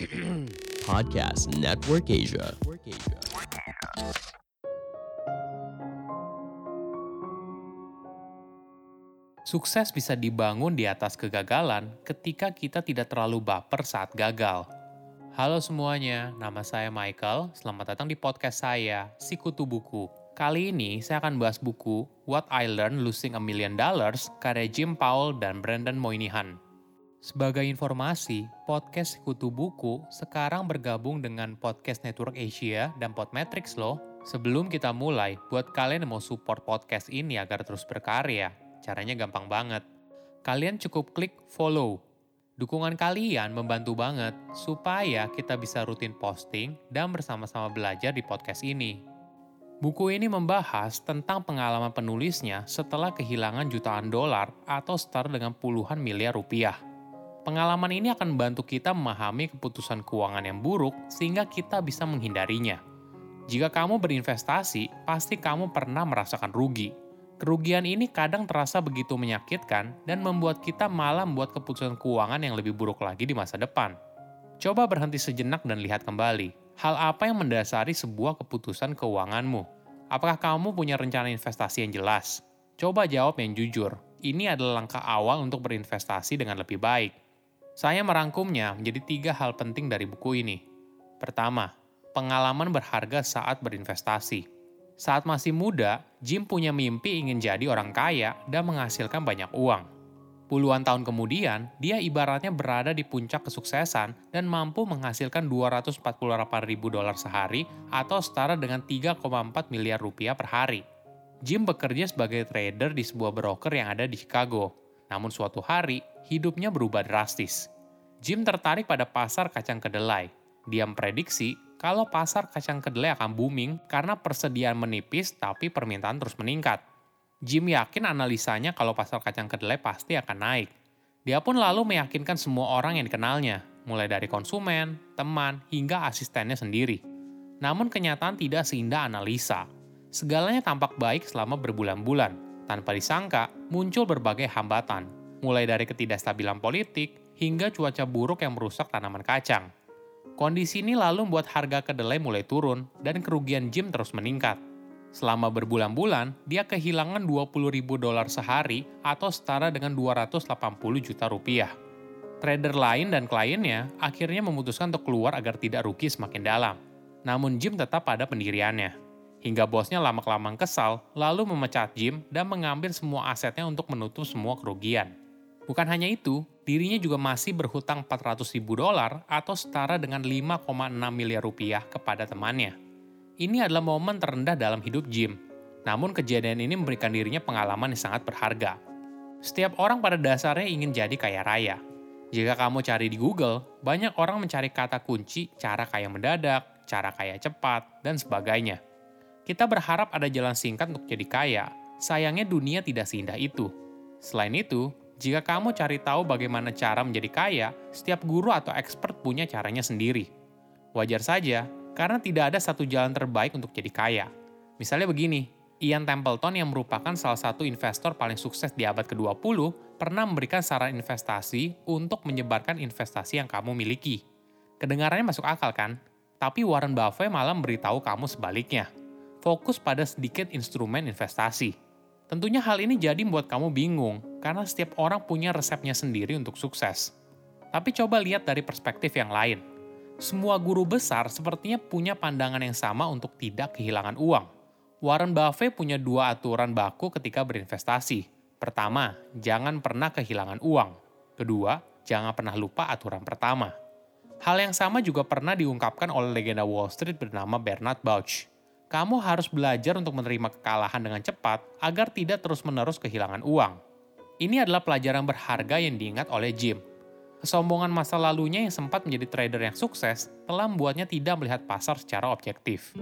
Podcast Network Asia. Sukses bisa dibangun di atas kegagalan ketika kita tidak terlalu baper saat gagal. Halo semuanya, nama saya Michael. Selamat datang di podcast saya, Sikutu Buku. Kali ini saya akan bahas buku What I Learned Losing a Million Dollars karya Jim Powell dan Brandon Moynihan. Sebagai informasi, podcast Sikutu Buku sekarang bergabung dengan Podcast Network Asia dan Podmetrics loh. Sebelum kita mulai, buat kalian yang mau support podcast ini agar terus berkarya, caranya gampang banget. Kalian cukup klik follow. Dukungan kalian membantu banget supaya kita bisa rutin posting dan bersama-sama belajar di podcast ini. Buku ini membahas tentang pengalaman penulisnya setelah kehilangan jutaan dolar atau setara dengan puluhan miliar rupiah. Pengalaman ini akan membantu kita memahami keputusan keuangan yang buruk sehingga kita bisa menghindarinya. Jika kamu berinvestasi, pasti kamu pernah merasakan rugi. Kerugian ini kadang terasa begitu menyakitkan dan membuat kita malah membuat keputusan keuangan yang lebih buruk lagi di masa depan. Coba berhenti sejenak dan lihat kembali Hal apa yang mendasari sebuah keputusan keuanganmu? Apakah kamu punya rencana investasi yang jelas? Coba jawab yang jujur. Ini adalah langkah awal untuk berinvestasi dengan lebih baik. Saya merangkumnya menjadi tiga hal penting dari buku ini. Pertama, pengalaman berharga saat berinvestasi. Saat masih muda, Jim punya mimpi ingin jadi orang kaya dan menghasilkan banyak uang. Puluhan tahun kemudian, dia ibaratnya berada di puncak kesuksesan dan mampu menghasilkan 248 ribu dolar sehari atau setara dengan 3,4 miliar rupiah per hari. Jim bekerja sebagai trader di sebuah broker yang ada di Chicago. Namun suatu hari, hidupnya berubah drastis. Jim tertarik pada pasar kacang kedelai. Dia memprediksi kalau pasar kacang kedelai akan booming karena persediaan menipis tapi permintaan terus meningkat. Jim yakin analisanya kalau pasar kacang kedelai pasti akan naik. Dia pun lalu meyakinkan semua orang yang dikenalnya, mulai dari konsumen, teman, hingga asistennya sendiri. Namun kenyataan tidak seindah analisa. Segalanya tampak baik selama berbulan-bulan. Tanpa disangka, muncul berbagai hambatan, mulai dari ketidakstabilan politik hingga cuaca buruk yang merusak tanaman kacang. Kondisi ini lalu membuat harga kedelai mulai turun dan kerugian Jim terus meningkat. Selama berbulan-bulan, dia kehilangan 20 ribu dolar sehari atau setara dengan 280 juta rupiah. Trader lain dan kliennya akhirnya memutuskan untuk keluar agar tidak rugi semakin dalam. Namun Jim tetap pada pendiriannya. Hingga bosnya lama-kelamaan kesal, lalu memecat Jim dan mengambil semua asetnya untuk menutup semua kerugian. Bukan hanya itu, dirinya juga masih berhutang 400 ribu dolar atau setara dengan 5,6 miliar rupiah kepada temannya. Ini adalah momen terendah dalam hidup Jim. Namun kejadian ini memberikan dirinya pengalaman yang sangat berharga. Setiap orang pada dasarnya ingin jadi kaya raya. Jika kamu cari di Google, banyak orang mencari kata kunci cara kaya mendadak, cara kaya cepat, dan sebagainya. Kita berharap ada jalan singkat untuk jadi kaya, sayangnya dunia tidak seindah itu. Selain itu, jika kamu cari tahu bagaimana cara menjadi kaya, setiap guru atau expert punya caranya sendiri. Wajar saja karena tidak ada satu jalan terbaik untuk jadi kaya. Misalnya begini, Ian Templeton yang merupakan salah satu investor paling sukses di abad ke-20 pernah memberikan saran investasi untuk menyebarkan investasi yang kamu miliki. Kedengarannya masuk akal kan? Tapi Warren Buffett malah memberitahu kamu sebaliknya. Fokus pada sedikit instrumen investasi. Tentunya hal ini jadi membuat kamu bingung, karena setiap orang punya resepnya sendiri untuk sukses. Tapi coba lihat dari perspektif yang lain semua guru besar sepertinya punya pandangan yang sama untuk tidak kehilangan uang. Warren Buffett punya dua aturan baku ketika berinvestasi. Pertama, jangan pernah kehilangan uang. Kedua, jangan pernah lupa aturan pertama. Hal yang sama juga pernah diungkapkan oleh legenda Wall Street bernama Bernard Bauch. Kamu harus belajar untuk menerima kekalahan dengan cepat agar tidak terus-menerus kehilangan uang. Ini adalah pelajaran berharga yang diingat oleh Jim, Kesombongan masa lalunya yang sempat menjadi trader yang sukses telah membuatnya tidak melihat pasar secara objektif.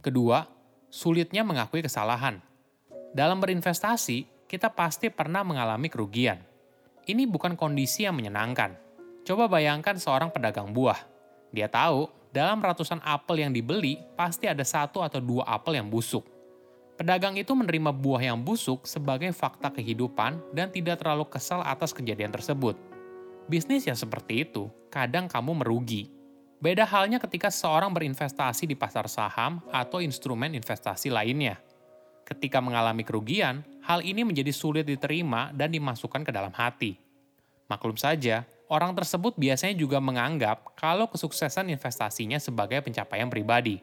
Kedua, sulitnya mengakui kesalahan. Dalam berinvestasi, kita pasti pernah mengalami kerugian. Ini bukan kondisi yang menyenangkan. Coba bayangkan seorang pedagang buah. Dia tahu, dalam ratusan apel yang dibeli, pasti ada satu atau dua apel yang busuk Pedagang itu menerima buah yang busuk sebagai fakta kehidupan dan tidak terlalu kesal atas kejadian tersebut. Bisnis yang seperti itu, kadang kamu merugi. Beda halnya ketika seorang berinvestasi di pasar saham atau instrumen investasi lainnya. Ketika mengalami kerugian, hal ini menjadi sulit diterima dan dimasukkan ke dalam hati. Maklum saja, orang tersebut biasanya juga menganggap kalau kesuksesan investasinya sebagai pencapaian pribadi.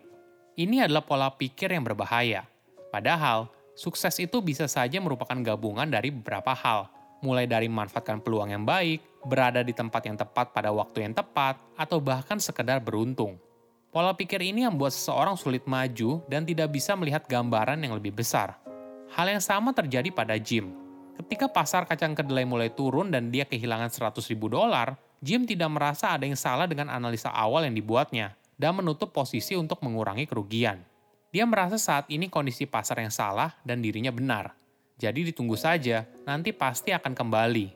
Ini adalah pola pikir yang berbahaya Padahal, sukses itu bisa saja merupakan gabungan dari beberapa hal, mulai dari memanfaatkan peluang yang baik, berada di tempat yang tepat pada waktu yang tepat, atau bahkan sekedar beruntung. Pola pikir ini yang membuat seseorang sulit maju dan tidak bisa melihat gambaran yang lebih besar. Hal yang sama terjadi pada Jim. Ketika pasar kacang kedelai mulai turun dan dia kehilangan 100 ribu dolar, Jim tidak merasa ada yang salah dengan analisa awal yang dibuatnya dan menutup posisi untuk mengurangi kerugian. Dia merasa saat ini kondisi pasar yang salah dan dirinya benar. Jadi ditunggu saja, nanti pasti akan kembali.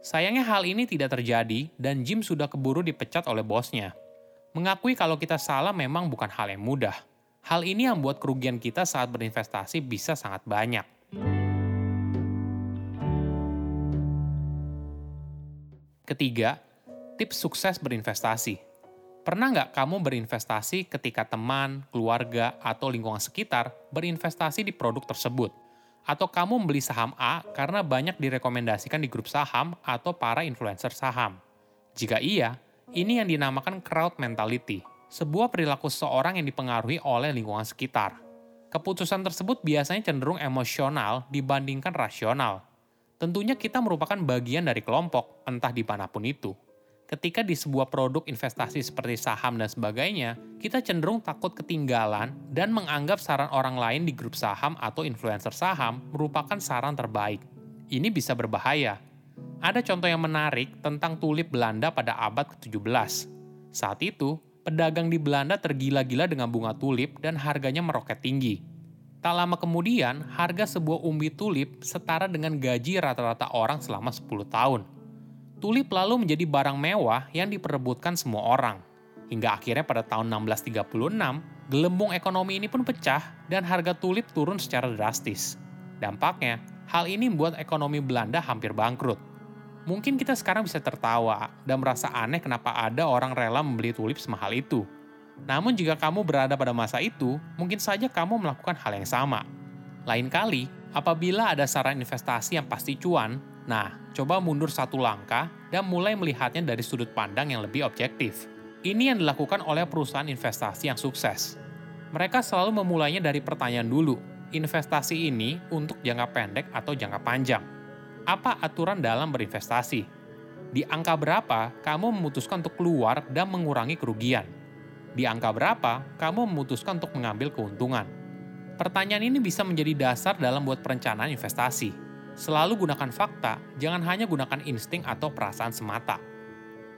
Sayangnya hal ini tidak terjadi dan Jim sudah keburu dipecat oleh bosnya. Mengakui kalau kita salah memang bukan hal yang mudah. Hal ini yang membuat kerugian kita saat berinvestasi bisa sangat banyak. Ketiga, tips sukses berinvestasi. Pernah nggak kamu berinvestasi ketika teman, keluarga, atau lingkungan sekitar berinvestasi di produk tersebut? Atau kamu membeli saham A karena banyak direkomendasikan di grup saham atau para influencer saham? Jika iya, ini yang dinamakan crowd mentality, sebuah perilaku seorang yang dipengaruhi oleh lingkungan sekitar. Keputusan tersebut biasanya cenderung emosional dibandingkan rasional. Tentunya kita merupakan bagian dari kelompok, entah di mana pun itu ketika di sebuah produk investasi seperti saham dan sebagainya, kita cenderung takut ketinggalan dan menganggap saran orang lain di grup saham atau influencer saham merupakan saran terbaik. Ini bisa berbahaya. Ada contoh yang menarik tentang tulip Belanda pada abad ke-17. Saat itu, pedagang di Belanda tergila-gila dengan bunga tulip dan harganya meroket tinggi. Tak lama kemudian, harga sebuah umbi tulip setara dengan gaji rata-rata orang selama 10 tahun tulip lalu menjadi barang mewah yang diperebutkan semua orang. Hingga akhirnya pada tahun 1636, gelembung ekonomi ini pun pecah dan harga tulip turun secara drastis. Dampaknya, hal ini membuat ekonomi Belanda hampir bangkrut. Mungkin kita sekarang bisa tertawa dan merasa aneh kenapa ada orang rela membeli tulip semahal itu. Namun jika kamu berada pada masa itu, mungkin saja kamu melakukan hal yang sama. Lain kali, apabila ada saran investasi yang pasti cuan, Nah, coba mundur satu langkah dan mulai melihatnya dari sudut pandang yang lebih objektif. Ini yang dilakukan oleh perusahaan investasi yang sukses. Mereka selalu memulainya dari pertanyaan dulu, investasi ini untuk jangka pendek atau jangka panjang? Apa aturan dalam berinvestasi? Di angka berapa kamu memutuskan untuk keluar dan mengurangi kerugian? Di angka berapa kamu memutuskan untuk mengambil keuntungan? Pertanyaan ini bisa menjadi dasar dalam buat perencanaan investasi Selalu gunakan fakta, jangan hanya gunakan insting atau perasaan semata.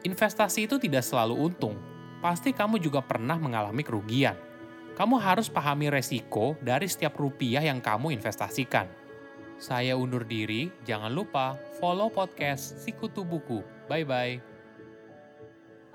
Investasi itu tidak selalu untung, pasti kamu juga pernah mengalami kerugian. Kamu harus pahami resiko dari setiap rupiah yang kamu investasikan. Saya undur diri, jangan lupa follow podcast Sikutu Buku. Bye-bye.